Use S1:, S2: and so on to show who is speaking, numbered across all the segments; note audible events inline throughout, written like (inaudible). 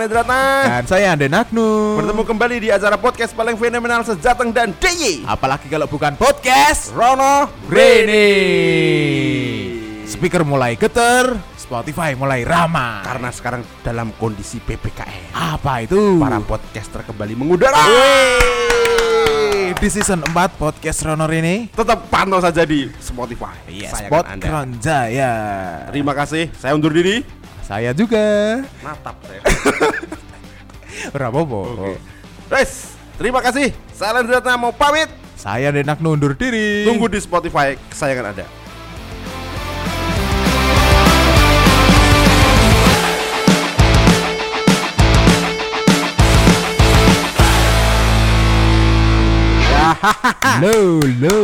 S1: Sanes Ratna.
S2: Dan saya Ande Nagnu.
S1: Bertemu kembali di acara podcast paling fenomenal sejateng dan DIY.
S2: Apalagi kalau bukan podcast
S1: Rono
S2: Rene. Speaker mulai geter, Spotify mulai ramah.
S1: Karena sekarang dalam kondisi PPKM.
S2: apa itu?
S1: Para podcaster kembali mengudara.
S2: Di season 4 podcast Rono Rene.
S1: Tetap pantau saja di Spotify.
S2: Iya,
S1: Sayangan
S2: Spot
S1: Anda.
S2: Kronjaya.
S1: Terima kasih. Saya undur diri.
S2: Saya juga.
S1: Natap saya. (laughs)
S2: Ora apa-apa.
S1: Guys, terima kasih. Saya Sanes Ratna mau pamit.
S2: Saya Ande Nagnu undur diri.
S1: Tunggu di Spotify kesayangan Anda.
S2: Lo, lo,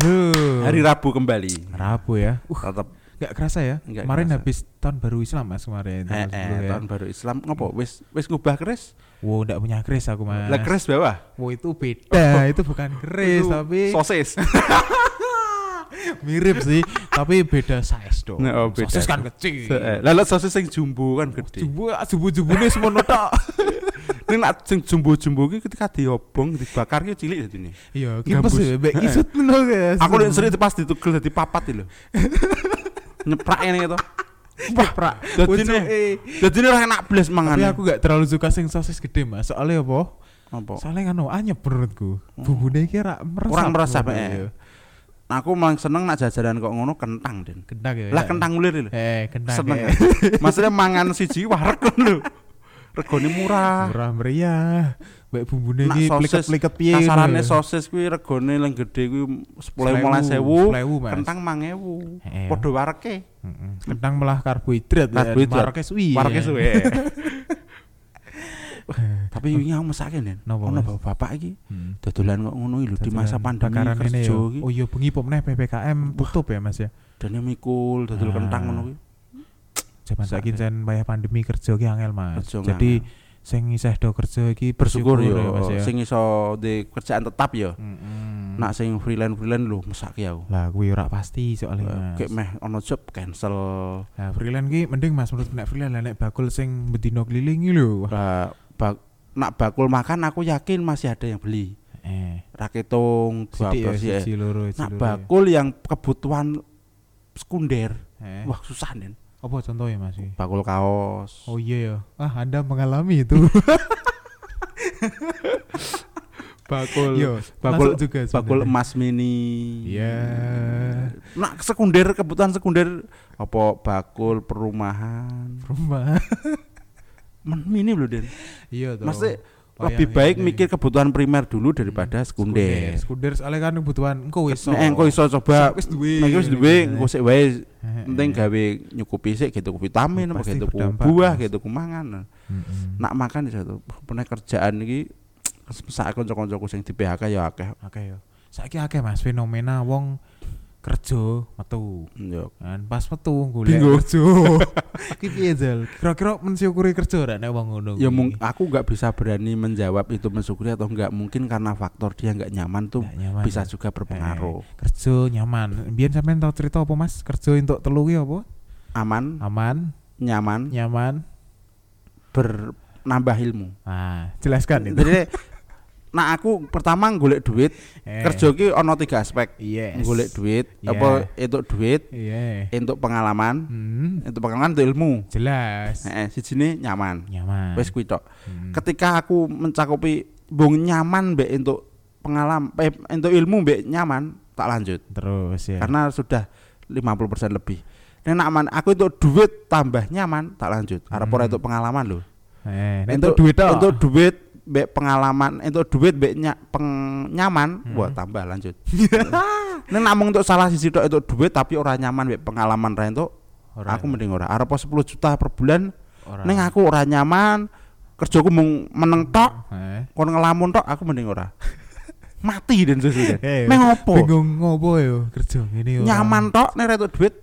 S2: lo.
S1: Hari Rabu kembali.
S2: Rabu ya. Uh,
S1: Tetap
S2: Gak kerasa ya.
S1: Nggak
S2: kemarin
S1: kerasa.
S2: habis tahun baru Islam Mas kemarin.
S1: eh, eh,
S2: 10 ya.
S1: tahun baru Islam ngopo wis wis ngubah keris
S2: Wow, ndak punya keris aku Mas.
S1: lah keris bawah
S2: Wow, itu beda. itu bukan keris
S1: Itu
S2: tapi
S1: sosis (laughs)
S2: mirip sih, tapi beda size dong.
S1: Nah, oh, beda.
S2: Sosis kan kecil.
S1: Eh, lalu sosis yang jumbo kan gede
S2: Jumbo, jumbo-jumbone semono (laughs) tok.
S1: ini nak sing jumbo-jumbo ki ketika diobong dibakar ki cilik dadi ini
S2: Iya, kipes ya, mbek
S1: Eh.
S2: isut ngono guys.
S1: aku nek sering pas ditugel dadi papat iki lho (laughs) nyeprak ini gitu
S2: wah, prak.
S1: dadi ini dadi ini ora enak blas mangan
S2: Tapi aku gak terlalu suka sing sosis gede, Mas. Soalnya apa?
S1: apa
S2: Soalnya kan anyep menurutku. Bumbune iki ra meresap.
S1: Kurang meresap, eh.
S2: iya.
S1: aku malah seneng nak jajaran kok ngono kentang den
S2: Kentang ya.
S1: lah
S2: ya.
S1: kentang ulir lho
S2: Eh, kentang.
S1: seneng
S2: ya. (laughs)
S1: maksudnya mangan siji wareg lho regane murah
S2: Murah meriah. Mbak bumbune iki
S1: sosis,
S2: pliket-pliket piye.
S1: kasarane
S2: ngono.
S1: sosis kuwi regane yang gede kuwi 10
S2: Sepuluh,
S1: 15
S2: sepuluh, Mas.
S1: kentang 5000
S2: Eh,
S1: padha wareke
S2: Heeh. Kentang malah karbohidrat ya.
S1: Karbohidrat.
S2: Marake suwi.
S1: wareke
S2: ya.
S1: suwe (laughs) tapi wingi aku mesake nen ono
S2: Mas?
S1: bapak iki
S2: Hmm.
S1: dodolan kok ngono lho di masa pandemi kerja
S2: ya.
S1: iki
S2: Oh iya bengi pomneh PPKM tutup ya Mas ya.
S1: dene mikul dodol
S2: Ah.
S1: kentang ngono kuwi
S2: Jaman saiki jan wayah pandemi kerja ki angel Mas. Jadi. Sing isih do kerja iki
S1: bersyukur
S2: ya
S1: yo.
S2: Mas ya.
S1: sing iso di kerjaan tetap yo.
S2: Mm-mm.
S1: nak sing freelance freelance lho mesake aku.
S2: Lah kuwi ora pasti soalnya Mas.
S1: kayak meh ono job cancel.
S2: Nah, freelance ki mending Mas menurut nek freelance. Lah nek bakul sing bedino keliling lho.
S1: Lah, bak- nak bakul makan aku yakin masih ada yang beli.
S2: Eh,
S1: raketung dua
S2: sithik ya
S1: ya nak
S2: ya.
S1: bakul yang kebutuhan sekunder.
S2: Eh,
S1: wah susah nen
S2: apa contohnya Mas iki?
S1: bakul kaos
S2: Oh iya ya. Ah, Anda mengalami itu. (laughs)
S1: bakul
S2: Yo,
S1: bakul
S2: juga
S1: bakul
S2: sebenarnya.
S1: emas mini
S2: Iya.
S1: nak sekunder kebutuhan sekunder apa bakul perumahan
S2: Rumah.
S1: Men- mini loh Den
S2: iya toh.
S1: Maksudnya
S2: Oh,
S1: lebih
S2: iya,
S1: baik
S2: iya,
S1: mikir
S2: iya.
S1: kebutuhan primer dulu daripada
S2: Sekunder.
S1: sekunder.
S2: Sekunder soalnya kan kebutuhan engko wis.
S1: Nek engko iso coba
S2: Wis duwe.
S1: nek wis duwe engko sik wae penting gawe nyukupi sik gitu vitamin apa gitu
S2: berdampak,
S1: buah gitu kumangan.
S2: Mm-mm.
S1: Nak makan iso pernah kerjaan iki (tsk) sak kanca-kancaku sing di PHK ya akeh.
S2: Oke yo. Saiki akeh Mas fenomena wong kerja metu.
S1: Yo.
S2: Kan pas metu golek
S1: Bingung. (laughs)
S2: kerja. Ki piye Zal? (laughs) Kira-kira mensyukuri kerja ra nek wong ngono.
S1: Ya mung, aku nggak bisa berani menjawab itu mensyukuri atau enggak mungkin karena faktor dia nggak nyaman tuh
S2: Nggak nyaman,
S1: bisa
S2: Mas.
S1: juga berpengaruh.
S2: kerja nyaman. Biyen sampean tau cerita apa Mas? Kerja entuk telu ki apa?
S1: Aman,
S2: Aman,
S1: nyaman,
S2: nyaman.
S1: bernambah ilmu.
S2: Ah, jelaskan itu.
S1: Jadi (laughs) nah aku pertama golek duit,
S2: Eh,
S1: kerja ki ono tiga aspek.
S2: Yes.
S1: Golek duit,
S2: Yeah.
S1: apa entuk duit,
S2: Iya.
S1: entuk pengalaman,
S2: Hmm,
S1: entuk pengalaman entuk ilmu.
S2: jelas.
S1: Heeh, sijine nyaman.
S2: Nyaman.
S1: Wis kuwi.
S2: Hmm.
S1: Ketika aku mencakupi bung nyaman mbek entuk pengalaman, eh, entuk ilmu mbek nyaman, tak lanjut.
S2: Terus ya.
S1: Karena sudah 50% lebih. Nek nak aman, aku entuk duit tambah nyaman, tak lanjut. Arep ora
S2: Hmm.
S1: entuk pengalaman lho.
S2: eh, nek entuk duit tok.
S1: Entuk duit mbek pengalaman, entuk duit mbek nya, peng, nyaman,
S2: Hmm.
S1: wah tambah lanjut. (laughs) Nek namung untuk salah sisi tok entuk duit tapi ora nyaman mbek pengalaman ra
S2: Ora.
S1: aku mending ora. Arep 10 juta per bulan, ning aku ora nyaman, kerjaku mung meneng tok,
S2: Eh.
S1: kon ngelamun tok, aku mending ora. (laughs) Mati dan sesudah.
S2: Eh,
S1: opo?
S2: Bingung ngopo yo kerja ngene yo.
S1: Nyaman tok nek ra entuk duit,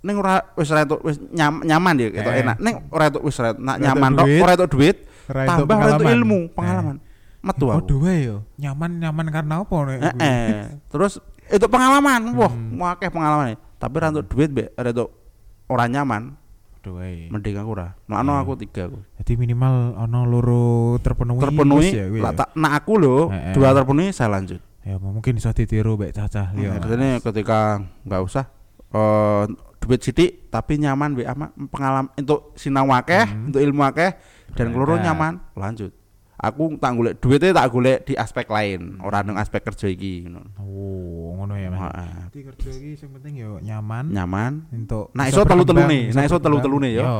S1: ning ora wis ra entuk wis nyam, nyaman ya gitu
S2: Eh.
S1: enak. Ning ora entuk wis ra nak nyaman tok, ora entuk duit,
S2: Entuk
S1: tambah
S2: pengalaman.
S1: ilmu,
S2: Eh.
S1: pengalaman. Metu
S2: Oh,
S1: aku.
S2: dua yo. Nyaman nyaman karena apa nek?
S1: Eh, eh. Terus itu pengalaman, wah,
S2: Hmm.
S1: mau akeh pengalaman. Tapi ra entuk duit mbek ra entuk ora nyaman.
S2: Wae.
S1: Mending aku ora. Mulane
S2: Hmm.
S1: aku tiga aku.
S2: Jadi minimal ono loro terpenuhi.
S1: Terpenuhi.
S2: ya,
S1: Lah
S2: ya.
S1: tak nak aku lho,
S2: Eh, eh.
S1: dua terpenuhi saya lanjut.
S2: Ya mungkin iso ditiru mbek cacah liya.
S1: Artinya ketika nggak usah eh duit sithik tapi nyaman mbek ama pengalaman untuk sinau akeh,
S2: Hmm.
S1: untuk ilmu akeh dan keloro nyaman, lanjut. Aku tak golek duitnya tak golek di aspek lain, ora nang aspek kerja iki ngono.
S2: Oh, ngono ya, Mas. Jadi kerja iki sing penting yo nyaman
S1: Nyaman.
S2: untuk
S1: Nah, iso telu-telune,
S2: berkembang,
S1: nah, iso
S2: berkembang.
S1: telu-telune yo.
S2: Yo.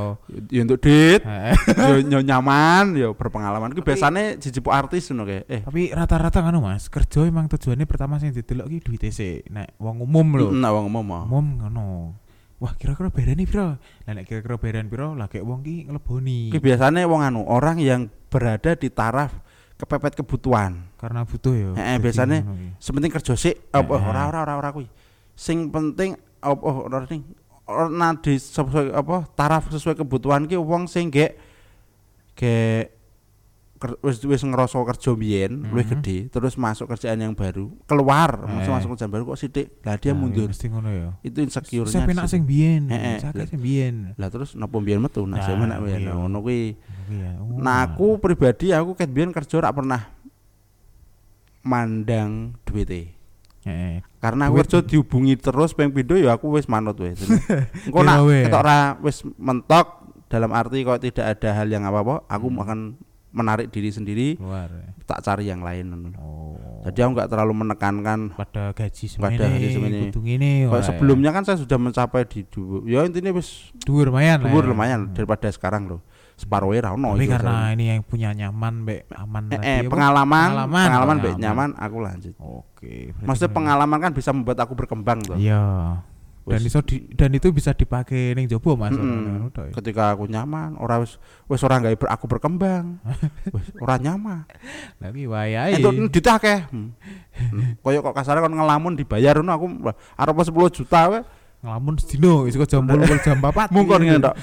S1: Ya untuk duit, (laughs) yo, nyaman, yo berpengalaman. Ku biasane jijipuk artis ngono kae. Eh,
S2: Tapi rata-rata kan Mas, kerja emang tujuannya pertama sing didelok ki duit sik. Nek wong umum lho.
S1: nah wong ngomong mau.
S2: Umum ngono. Wah, kira-kira berani piro? Lah nek kira-kira berani piro, lah kayak wong ki ngleboni.
S1: Ki biasane wong anu, orang yang berada di taraf kepepet kebutuhan.
S2: Karena butuh
S1: biasane
S2: ngono ki.
S1: sepenting kerja sik apa ora ora ora ora kuwi sing penting apa ora ning ora di sesuai apa taraf sesuai kebutuhan ki wong sing gek gek wis wis ngerasa kerja biyen luwih
S2: Mhm.
S1: gede terus masuk kerjaan yang baru keluar masuk
S2: Eh.
S1: masuk kerjaan baru kok sithik lah dia
S2: Nah,
S1: mundur
S2: Mesti ngono ya.
S1: itu insecure-nya
S2: Saya penak sing biyen,
S1: Heeh.
S2: saya sing biyen.
S1: lah terus napa biyen metu nah
S2: Nah,
S1: saya menak biyen
S2: iya.
S1: Nah, ngono kuwi
S2: Iya. Oh.
S1: nah aku pribadi aku ket biyen kerja ora pernah mandang duwite
S2: Heeh.
S1: karena aku kerja dihubungi terus ping pindho ya aku wis manut wis. (laughs) Engko nak ketok ora wis mentok dalam arti kalau tidak ada hal yang apa-apa, aku
S2: Hmm.
S1: akan menarik diri sendiri,
S2: Keluar. ya.
S1: tak cari yang lain.
S2: Oh.
S1: Jadi aku nggak terlalu menekankan.
S2: pada gaji
S1: Pada
S2: semene,
S1: gaji
S2: ngene.
S1: Kalau
S2: wah, ya.
S1: sebelumnya kan saya sudah mencapai di dua, ya intinya wis
S2: dhuwur lumayan
S1: dhuwur
S2: ya.
S1: lumayan
S2: Hmm.
S1: daripada sekarang loh. Separuh era ono.
S2: Tapi karena ini yang punya nyaman mbek aman
S1: eh,
S2: lagi
S1: eh, pengalaman,
S2: Pengalaman,
S1: pengalaman, baik
S2: nyaman.
S1: aku lanjut.
S2: Oke.
S1: Maksudnya pengalaman kan bisa membuat aku berkembang tuh.
S2: Iya. Dan
S1: Wis.
S2: iso di, dan itu bisa dipakai ning jobo Mas. Tok ya.
S1: ketika aku nyaman ora wis wis ora gawe ber- aku berkembang (laughs) wis ora nyaman
S2: Tapi wayahe.
S1: itu duit akeh hmm. Hmm. koyo kok kasarnya kon ngelamun dibayar ngono aku arep 10 juta we
S2: ngelamun sedino iso jam 8 jam 4.
S1: mungkon ngene tok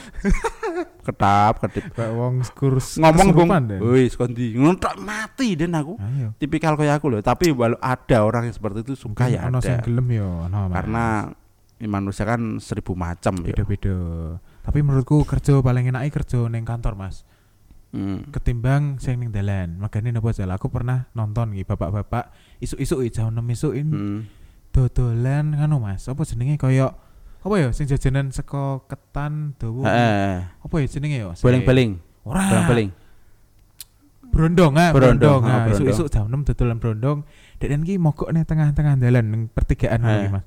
S1: ketap ketip
S2: Kayak wong kurs
S1: ngomong bung wis kon ngono tok mati den aku
S2: Ayo.
S1: tipikal kayak aku loh tapi walau ada orang yang seperti itu suka
S2: Mungkin
S1: ya ada
S2: gelem yo Mas.
S1: karena manusia kan seribu macam ya
S2: beda-beda. Tapi menurutku kerja paling enak kerja ning kantor, Mas.
S1: hmm.
S2: Ketimbang sing ning dalan. Makane napa jal aku pernah nonton iki bapak-bapak isuk-isuk iki jam 6 isuk ini
S1: Hmm.
S2: dodolan ngono, Mas. Apa jenenge kaya apa ya sing jajanan saka ketan dawa.
S1: Heeh.
S2: Apa ya jenenge ya? Sing-
S1: Beling-beling,
S2: Ora.
S1: beling-beling.
S2: Brondong ah,
S1: Brondong, ah, brondong.
S2: isuk-isuk jam 6 dodolan brondong. Dek ki mogok ning tengah-tengah dalan ning pertigaan
S1: Eh.
S2: iki,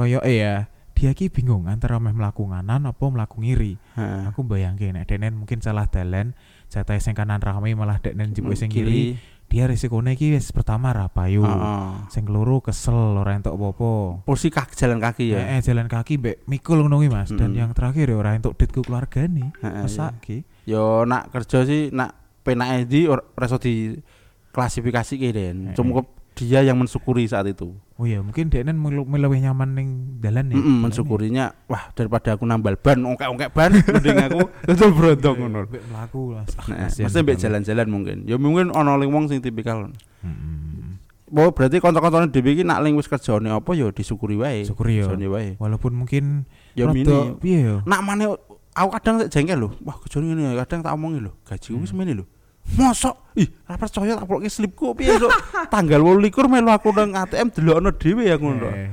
S2: Mas. Kaya ya dia ki bingung antara meh mlaku nganan apa mlaku ngiri.
S1: Heeh.
S2: Aku bayangke nek denen mungkin salah dalan, jatah sing kanan rame malah deknen jebuk sing kiri. Dia resikonya ki wis pertama ra payu. Sing keloro kesel ora entuk apa-apa.
S1: Posisi kaki jalan kaki ya.
S2: Eh, eh, jalan kaki mbek mikul ngono ki Mas. Dan yang terakhir ya ora entuk ditku keluargane. Masa ki?
S1: Yo nak kerja sih nak penake di or- reso di klasifikasi Den.
S2: Eh,
S1: Cukup dia yang mensyukuri saat itu.
S2: Oh iya, mungkin melu- melewih nyaman ning dalan ya.
S1: Mm-mm, mensyukurinya wah daripada aku nambal ban ongkek-ongkek ban (laughs) mending aku itu brondong ngono.
S2: Mbek mlaku lah.
S1: Nah, mesti mbek jalan-jalan mungkin. Ya mungkin ana ling wong sing tipikal.
S2: Mm-mm.
S1: Oh, berarti kanca-kancane dhewe iki nak ling wis kerjane apa ya disyukuri wae.
S2: Syukuri ya.
S1: Wae.
S2: Walaupun mungkin
S1: Ya mini.
S2: piye ya?
S1: Nak maneh aku kadang jengkel lho. Wah, kerjane ngene ya. kadang tak omongi lho. Gaji wis semene lho. Mosok, ih, ora percaya tak ploke slipku piye sok. (laughs) Tanggal 28 melu aku nang ATM delokno dhewe ya ngono. tok.
S2: Eh,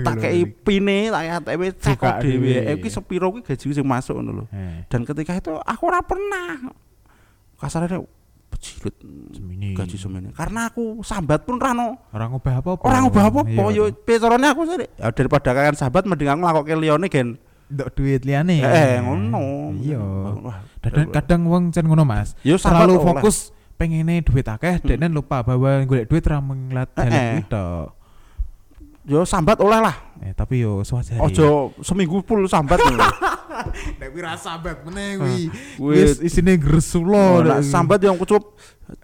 S1: Tak kei pine, tak kei ATM cek dhewe. Eh iki sepiro kuwi gaji sing masuk ngono lho.
S2: Eh,
S1: Dan ketika itu aku ora pernah kasarnya pejilut
S2: semini.
S1: gaji semene. Karena aku sambat pun rano
S2: Orang ngubah apa-apa.
S1: Orang ngubah apa-apa
S2: Iya,
S1: yo pecorone aku sih. Ya daripada kalian sahabat mending aku nglakokke liyane gen.
S2: Ndok duit liyane.
S1: Eh ngono.
S2: Iya. Kadang kadang wong cen ngono Mas.
S1: Yo
S2: Terlalu
S1: oleh.
S2: fokus pengene duit akeh,
S1: Hmm.
S2: lupa bahwa golek duit ra menglat
S1: Eh,
S2: dalan
S1: eh.
S2: tok.
S1: Yo sambat oleh lah.
S2: Eh tapi yo sewajare.
S1: Ojo seminggu full sambat ngono. (laughs) (laughs)
S2: nek kuwi ra sambat meneh
S1: kuwi.
S2: Wis isine gresulo.
S1: Nah, sambat yang kucup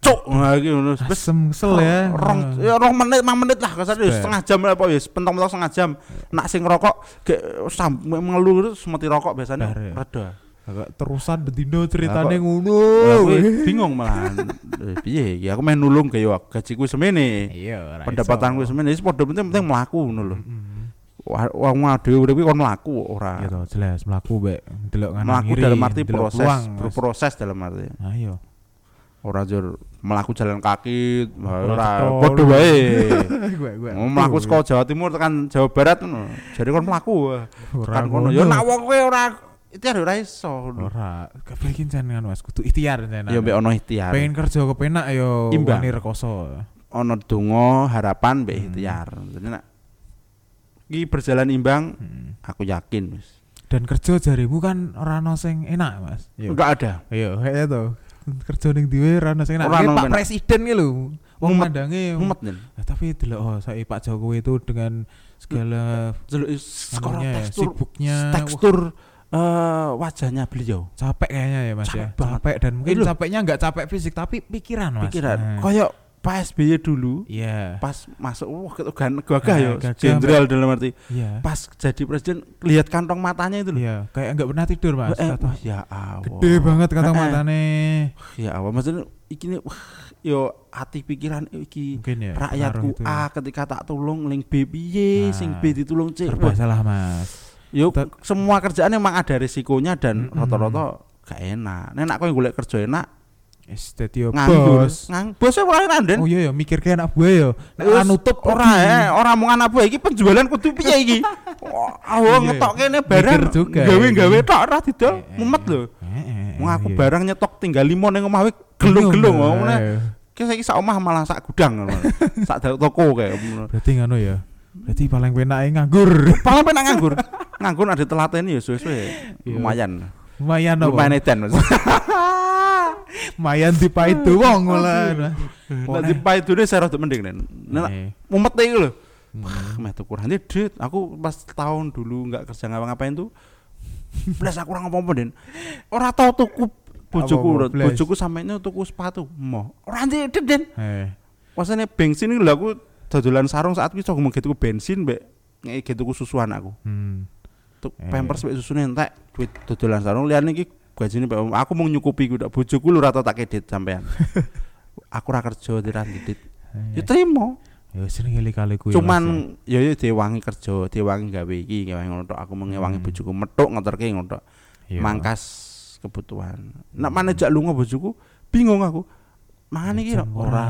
S1: cuk nah iki ngono. Wis
S2: asem kesel ya.
S1: rong ya rong menit 5 menit lah kasar setengah jam lah apa ya pentong-pentong setengah jam. Nak sing rokok gek sam mengeluh itu semeti rokok biasanya.
S2: Ya.
S1: reda
S2: Agak terusan
S1: Lah, kok-
S2: ngono.
S1: Bingung malahan (laughs) Eh, piye iki? Aku main nulung gawe gajiku semene.
S2: Iya,
S1: pendapatanku semene. Wis padha penting penting mlaku ngono lho wong dhewe urip kon mlaku ora.
S2: gitu jelas melaku mbek delok kanan
S1: Mlaku
S2: kiri
S1: dalam arti proses,
S2: peluang,
S1: berproses dalam arti.
S2: ayo
S1: Ora jur mlaku jalan kaki,
S2: Ora
S1: padha wae. (laughs) mlaku saka Jawa Timur tekan Jawa Barat ngono. Jadi kon mlaku. Kan ngono. Ya nak wong kowe ora ikhtiar ora iso.
S2: ora kepengen jenengan mas kudu ikhtiar jenengan
S1: Ya mbek ono ikhtiar.
S2: pengen kerja kepenak
S1: Imbang.
S2: wani rekoso
S1: Ono donga, harapan mbek
S2: Hmm.
S1: ikhtiar. Jadi nak iki berjalan imbang,
S2: Hmm.
S1: aku yakin wis.
S2: dan kerja jarimu kan ora ono sing enak mas Yo.
S1: Enggak ada.
S2: Iya, kayaknya tuh. Kerja ning dhewe ra ono sing enak.
S1: Ono
S2: Pak
S1: enak.
S2: Presiden ki lho. Wong mandange.
S1: Mumet.
S2: Eh, tapi delok oh, saya Pak Jokowi itu dengan segala
S1: skor
S2: anunya ya,
S1: tekstur
S2: sibuknya wah,
S1: tekstur eh, wajahnya beliau.
S2: capek kayaknya ya Mas
S1: Capek
S2: ya.
S1: banget.
S2: Capek dan mungkin
S1: Itu.
S2: capeknya enggak capek fisik tapi pikiran Mas.
S1: Pikiran.
S2: Nah,
S1: Kayak Pak SBY dulu
S2: Iya.
S1: pas masuk wah kan gagah
S2: Nah,
S1: ya jenderal dalam arti
S2: Iya.
S1: pas jadi presiden lihat kantong matanya itu loh.
S2: Iya, kayak enggak pernah tidur Mas.
S1: Eh, wah, ya Allah.
S2: Gede banget kantong
S1: Eh, eh.
S2: matane.
S1: Ya Allah maksudnya iki nih wah, yo hati pikiran iki
S2: Mungkin ya.
S1: rakyatku
S2: itu ya.
S1: A ketika tak tulung ling B piye
S2: Nah,
S1: sing B ditulung C.
S2: Serba salah Mas.
S1: Yo semua kerjaan emang ada risikonya dan rata-rata gak enak. Nek nak kowe golek kerja enak
S2: Dadi yo
S1: nganggur.
S2: bos.
S1: Ngang bos ora randen.
S2: Oh iya ya mikir kayak anak buah yo. Nek ora nutup
S1: ora eh ora mung anak buah iki penjualan kudu piye iki. (laughs) Oh, Aku
S2: Iya,
S1: ngetok kene barang
S2: juga
S1: gawe-gawe
S2: iki.
S1: tok ora didol
S2: Eh, eh,
S1: mumet lho.
S2: Eh, eh,
S1: aku
S2: iya.
S1: barang nyetok tinggal limo ning omah gelung-gelung
S2: Bingung,
S1: ngono. Ki saiki sak omah malah sak gudang ngono. (laughs) sak toko kayak.
S2: Berarti ngono ya. Berarti paling penake nganggur. (laughs)
S1: Paling penak nganggur. Nganggur ada telateni ya suwe-suwe.
S2: Iya.
S1: Lumayan.
S2: Lumayan apa?
S1: Lumayan edan. Mas.
S2: Lumayan dipait wong malah.
S1: Nek dipaidune saya rada mending nen. Nek
S2: Eh,
S1: mumet iku lho.
S2: hmm.
S1: Meh tuh kurang dit. Aku pas tahun dulu nggak kerja ngapa-ngapain tuh. Blas aku ora ngomong Den. Ora tau tuku bojoku,
S2: Apa-apa,
S1: bojoku ini tuku sepatu. Mo. Ora dit Den. Pasane bensin iki lho aku dodolan sarung saat iki coba tuku bensin mbek ngeki tuku susu anakku.
S2: hmm.
S1: Tuk
S2: Eh.
S1: pampers mbek susune entek duit dodolan sarung liyane iki gajine aku mau nyukupi ku tok bojoku lho ora tau tak kedit sampean. (laughs) aku ora kerja diran didit. Ya
S2: Eh,
S1: trimo.
S2: Ya sering kali-kali kuwi.
S1: Cuman ya ya diwangi kerja, diwangi gawe iki gawe ngono tok. Aku mengewangi
S2: Hmm.
S1: bojoku metuk ngeterke ngono tok. Mangkas kebutuhan. Nek mana jak lunga bojoku bingung aku. Mangan iki ora.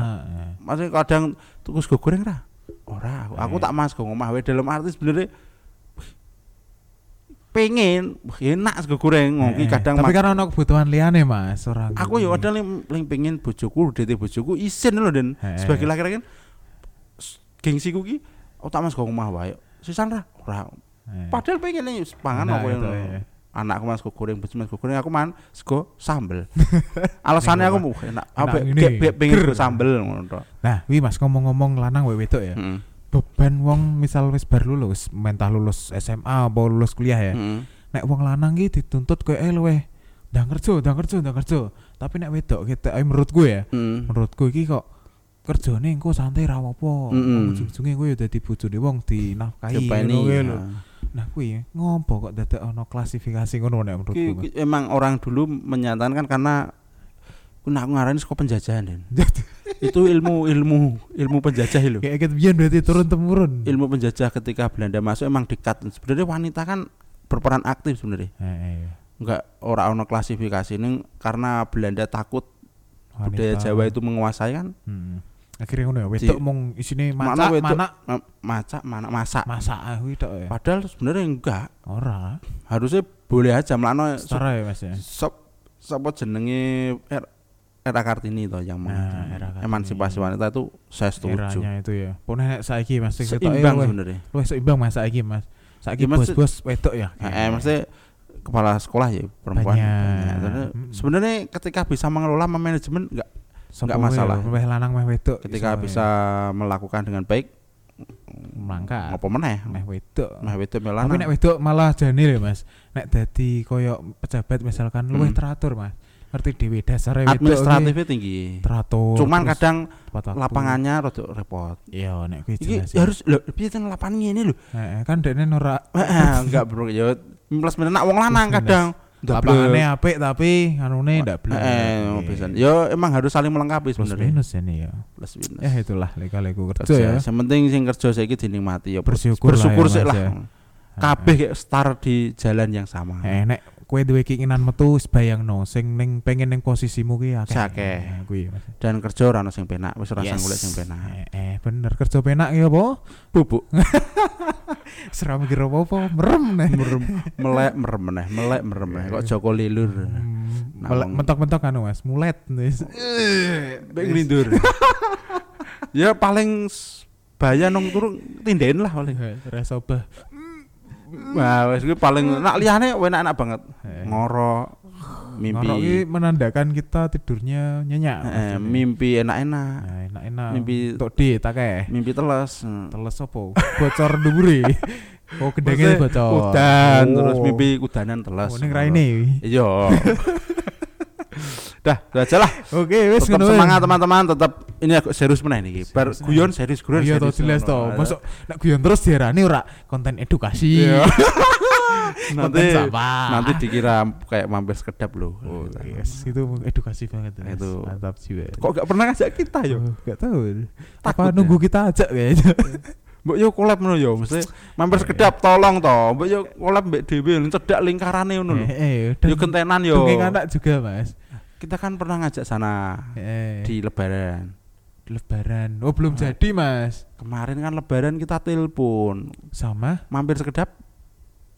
S1: Maksudnya kadang tuku sego goreng ra? Ora, aku, aku
S2: Eh.
S1: tak mas go ngomah wae dalam arti sebenarnya pengen enak sego goreng ngoki kadang
S2: Eh, Tapi kan ono kebutuhan liyane Mas, ora.
S1: aku ya ada yang paling pengen bojoku dete bojoku isin lho dan
S2: Eh.
S1: sebagai laki-laki kan gengsiku ki aku tak mas go ngomah wae sisan ra ora
S2: Eh.
S1: padahal pengen nih pangan
S2: Nah,
S1: apa
S2: gitu,
S1: yang
S2: ya.
S1: anakku mas sego goreng bojoku mas sego goreng aku man sego sambel (laughs) alasannya aku mau enak apa pengen sambel ngono
S2: Nah, wi Mas ngomong-ngomong lanang wae wedok ya.
S1: Heeh.
S2: Beban wong misal wis bar lulus, mentah lulus SMA apa lulus kuliah ya.
S1: Heeh.
S2: nek wong lanang ki dituntut koyo eh luweh ndang kerja, ndang kerja, ndang kerja. Tapi nek wedok kita eh, menurutku ya,
S1: Heeh.
S2: menurutku iki kok kerjane engko santai ra apa.
S1: Mm-mm.
S2: Ujung-ujunge kowe ya dadi bojone wong dinafkahi ngono kuwi
S1: ya.
S2: lho. Nah kuwi ngopo kok dadak ono klasifikasi ngono nek menurutku.
S1: Ki- ki- emang orang dulu menyatakan kan karena Nah, aku ngarani sekolah penjajahan. (laughs) itu ilmu ilmu ilmu penjajah lho.
S2: Kayak ket biyen berarti turun temurun.
S1: Ilmu penjajah ketika Belanda masuk emang dekat. Sebenarnya wanita kan berperan aktif sebenarnya.
S2: Eh, eh,
S1: Enggak ora ono klasifikasi ini karena Belanda takut budaya
S2: wanita.
S1: Jawa itu menguasai kan.
S2: Hmm. Akhirnya ngono ya, wedok
S1: Di-
S2: mong isine
S1: Mana
S2: maca, mana
S1: Ma- Masak, mana masak.
S2: masak ah ya.
S1: Padahal sebenarnya enggak.
S2: Ora.
S1: Harusnya boleh aja melano
S2: Setara ya Mas ya.
S1: sop sapa jenenge Er- era Kartini toh yang
S2: Nah, Era Kartini.
S1: emansipasi wanita itu saya setuju.
S2: Eranya itu ya. Pokoknya nek saiki Mas
S1: Seimbang
S2: luwih-
S1: sebenarnya.
S2: luwih seimbang Mas saiki Mas. Saiki
S1: Ya,
S2: bos-bos wedok ya.
S1: Eh, eh, maksudnya kepala sekolah ya perempuan.
S2: Banyak.
S1: banyak. Sebenarnya-
S2: Mm.
S1: Sebenarnya ketika bisa mengelola manajemen enggak
S2: Sapa
S1: nggak masalah.
S2: wae, Luwih lanang meh wedok.
S1: ketika bisa melakukan dengan baik
S2: Melangkah.
S1: apa meneh
S2: meh wedok.
S1: meh wedok
S2: Tapi
S1: melana
S2: nek wedok malah jane lho Mas. Nek dadi koyo pejabat misalkan luwih
S1: Hmm.
S2: teratur Mas. Ngerti dhewe dasare wedok.
S1: administratifnya tinggi
S2: teratur.
S1: cuman kadang
S2: tepat waktu.
S1: lapangannya rada repot
S2: Iya nek kuwi jelas. ya.
S1: harus lho piye ten lapangan ngene lho
S2: Heeh, kan dekne ora
S1: Heeh, enggak bro ya plus nak wong lanang
S2: Plus
S1: kadang
S2: Lapangannya apik tapi anune ndak blek.
S1: Eh, eh, bisa. Yo emang harus saling melengkapi
S2: plus
S1: sebenarnya.
S2: minus ini ya.
S1: Plus minus.
S2: Ya itulah leka-leku kerja
S1: kerja.
S2: ya.
S1: Yang penting sing kerja saiki dinikmati ya.
S2: Bersyukur
S1: bersyukur
S2: ya, Mas,
S1: lah.
S2: ya.
S1: Kabeh kayak start di jalan yang sama.
S2: Eh kowe duwe keinginan metu bayangno sing ning pengen ning posisimu kuwi akeh. Ya, kuwi.
S1: Dan kerja ora ono sing penak, wis ora
S2: Yes.
S1: golek sing penak.
S2: Eh, eh bener kerja penak ya apa?
S1: Bubuk (laughs)
S2: Seram mikir apa-apa, merem nih.
S1: merem melek merem meneh, melek merem meneh. Kok Joko Lilur.
S2: Hmm,
S1: Nah,
S2: melek- mentok-mentok anu Mas, mulet wis.
S1: Mbek nglindur. ya paling bahaya nong turun tinden lah paling. (laughs)
S2: Rasa obah.
S1: Nah, wis kuwi paling nak liyane enak-enak banget.
S2: Eh.
S1: Ngoro mimpi.
S2: Ngorok iki menandakan kita tidurnya nyenyak.
S1: Eh, mimpi enak-enak.
S2: Nah, enak-enak.
S1: Mimpi-
S2: untuk di akeh.
S1: Mimpi teles. Hmm.
S2: Teles apa? Bocor dhuwure. (laughs) Oh, gedenge bocor.
S1: Udan
S2: Oh.
S1: terus mimpi udanan teles.
S2: Oh, ning raine.
S1: Iya. (laughs) Dah, itu aja lah. (laughs)
S2: Oke, wis
S1: Tetap
S2: ngono
S1: semangat teman-teman, tetap ini aku serius meneh niki. Bar guyon serius guyon
S2: Iya to jelas to. Masuk nek guyon terus diarani ora konten edukasi.
S1: Iya. (laughs) (laughs) Nanti nanti dikira kayak mampir sekedap loh.
S2: Oh, yes, itu edukasi banget. Mas.
S1: Itu.
S2: mantap jiwa.
S1: Kok gak pernah ngajak kita yo?
S2: Oh, gak tahu. Apa
S1: ya?
S2: nunggu kita ajak kayaknya.
S1: Mbok yo collab ngono yo, mesti mampir sekedap tolong to. Mbok yo collab mbek dhewe cedak lingkarane ngono lho. Yo gentenan yo.
S2: Dongeng anak juga, Mas.
S1: Kita kan pernah ngajak sana
S2: Eh,
S1: di lebaran.
S2: lebaran. Oh, belum jadi, Mas.
S1: Kemarin kan lebaran kita telepon.
S2: Sama?
S1: Mampir sekedap.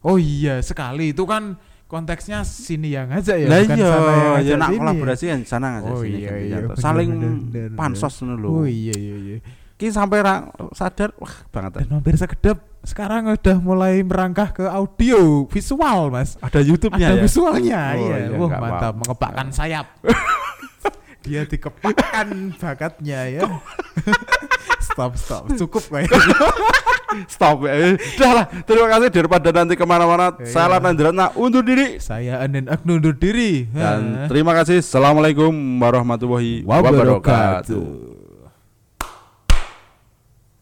S2: Oh iya, sekali. Itu kan konteksnya sini yang ngajak ya,
S1: Lah
S2: bukan
S1: iya,
S2: sana yang
S1: ya nak kolaborasi kan sana ngajak
S2: Oh
S1: sini.
S2: iya, iya, bener,
S1: Saling
S2: bener, bener,
S1: pansos lho.
S2: Oh iya iya iya.
S1: Ki sampai sadar wah banget.
S2: Dan hampir sekedap sekarang udah mulai merangkah ke audio visual mas.
S1: Ada YouTube-nya
S2: ada
S1: ya?
S2: visualnya
S1: oh,
S2: iya.
S1: iya
S2: wah
S1: wow,
S2: mantap.
S1: apa.
S2: mengepakkan sayap. (laughs) Dia dikepakkan bakatnya ya. (laughs) Stop stop. Cukup kayak (laughs)
S1: stop ya. Eh, udah lah. Terima kasih. Daripada nanti ke
S2: mana-mana e,
S1: saya Latan nah undur diri.
S2: Saya Anen Agnu undur diri.
S1: Dan terima kasih. Assalamualaikum warahmatullahi wabarakatuh.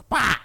S2: Kepak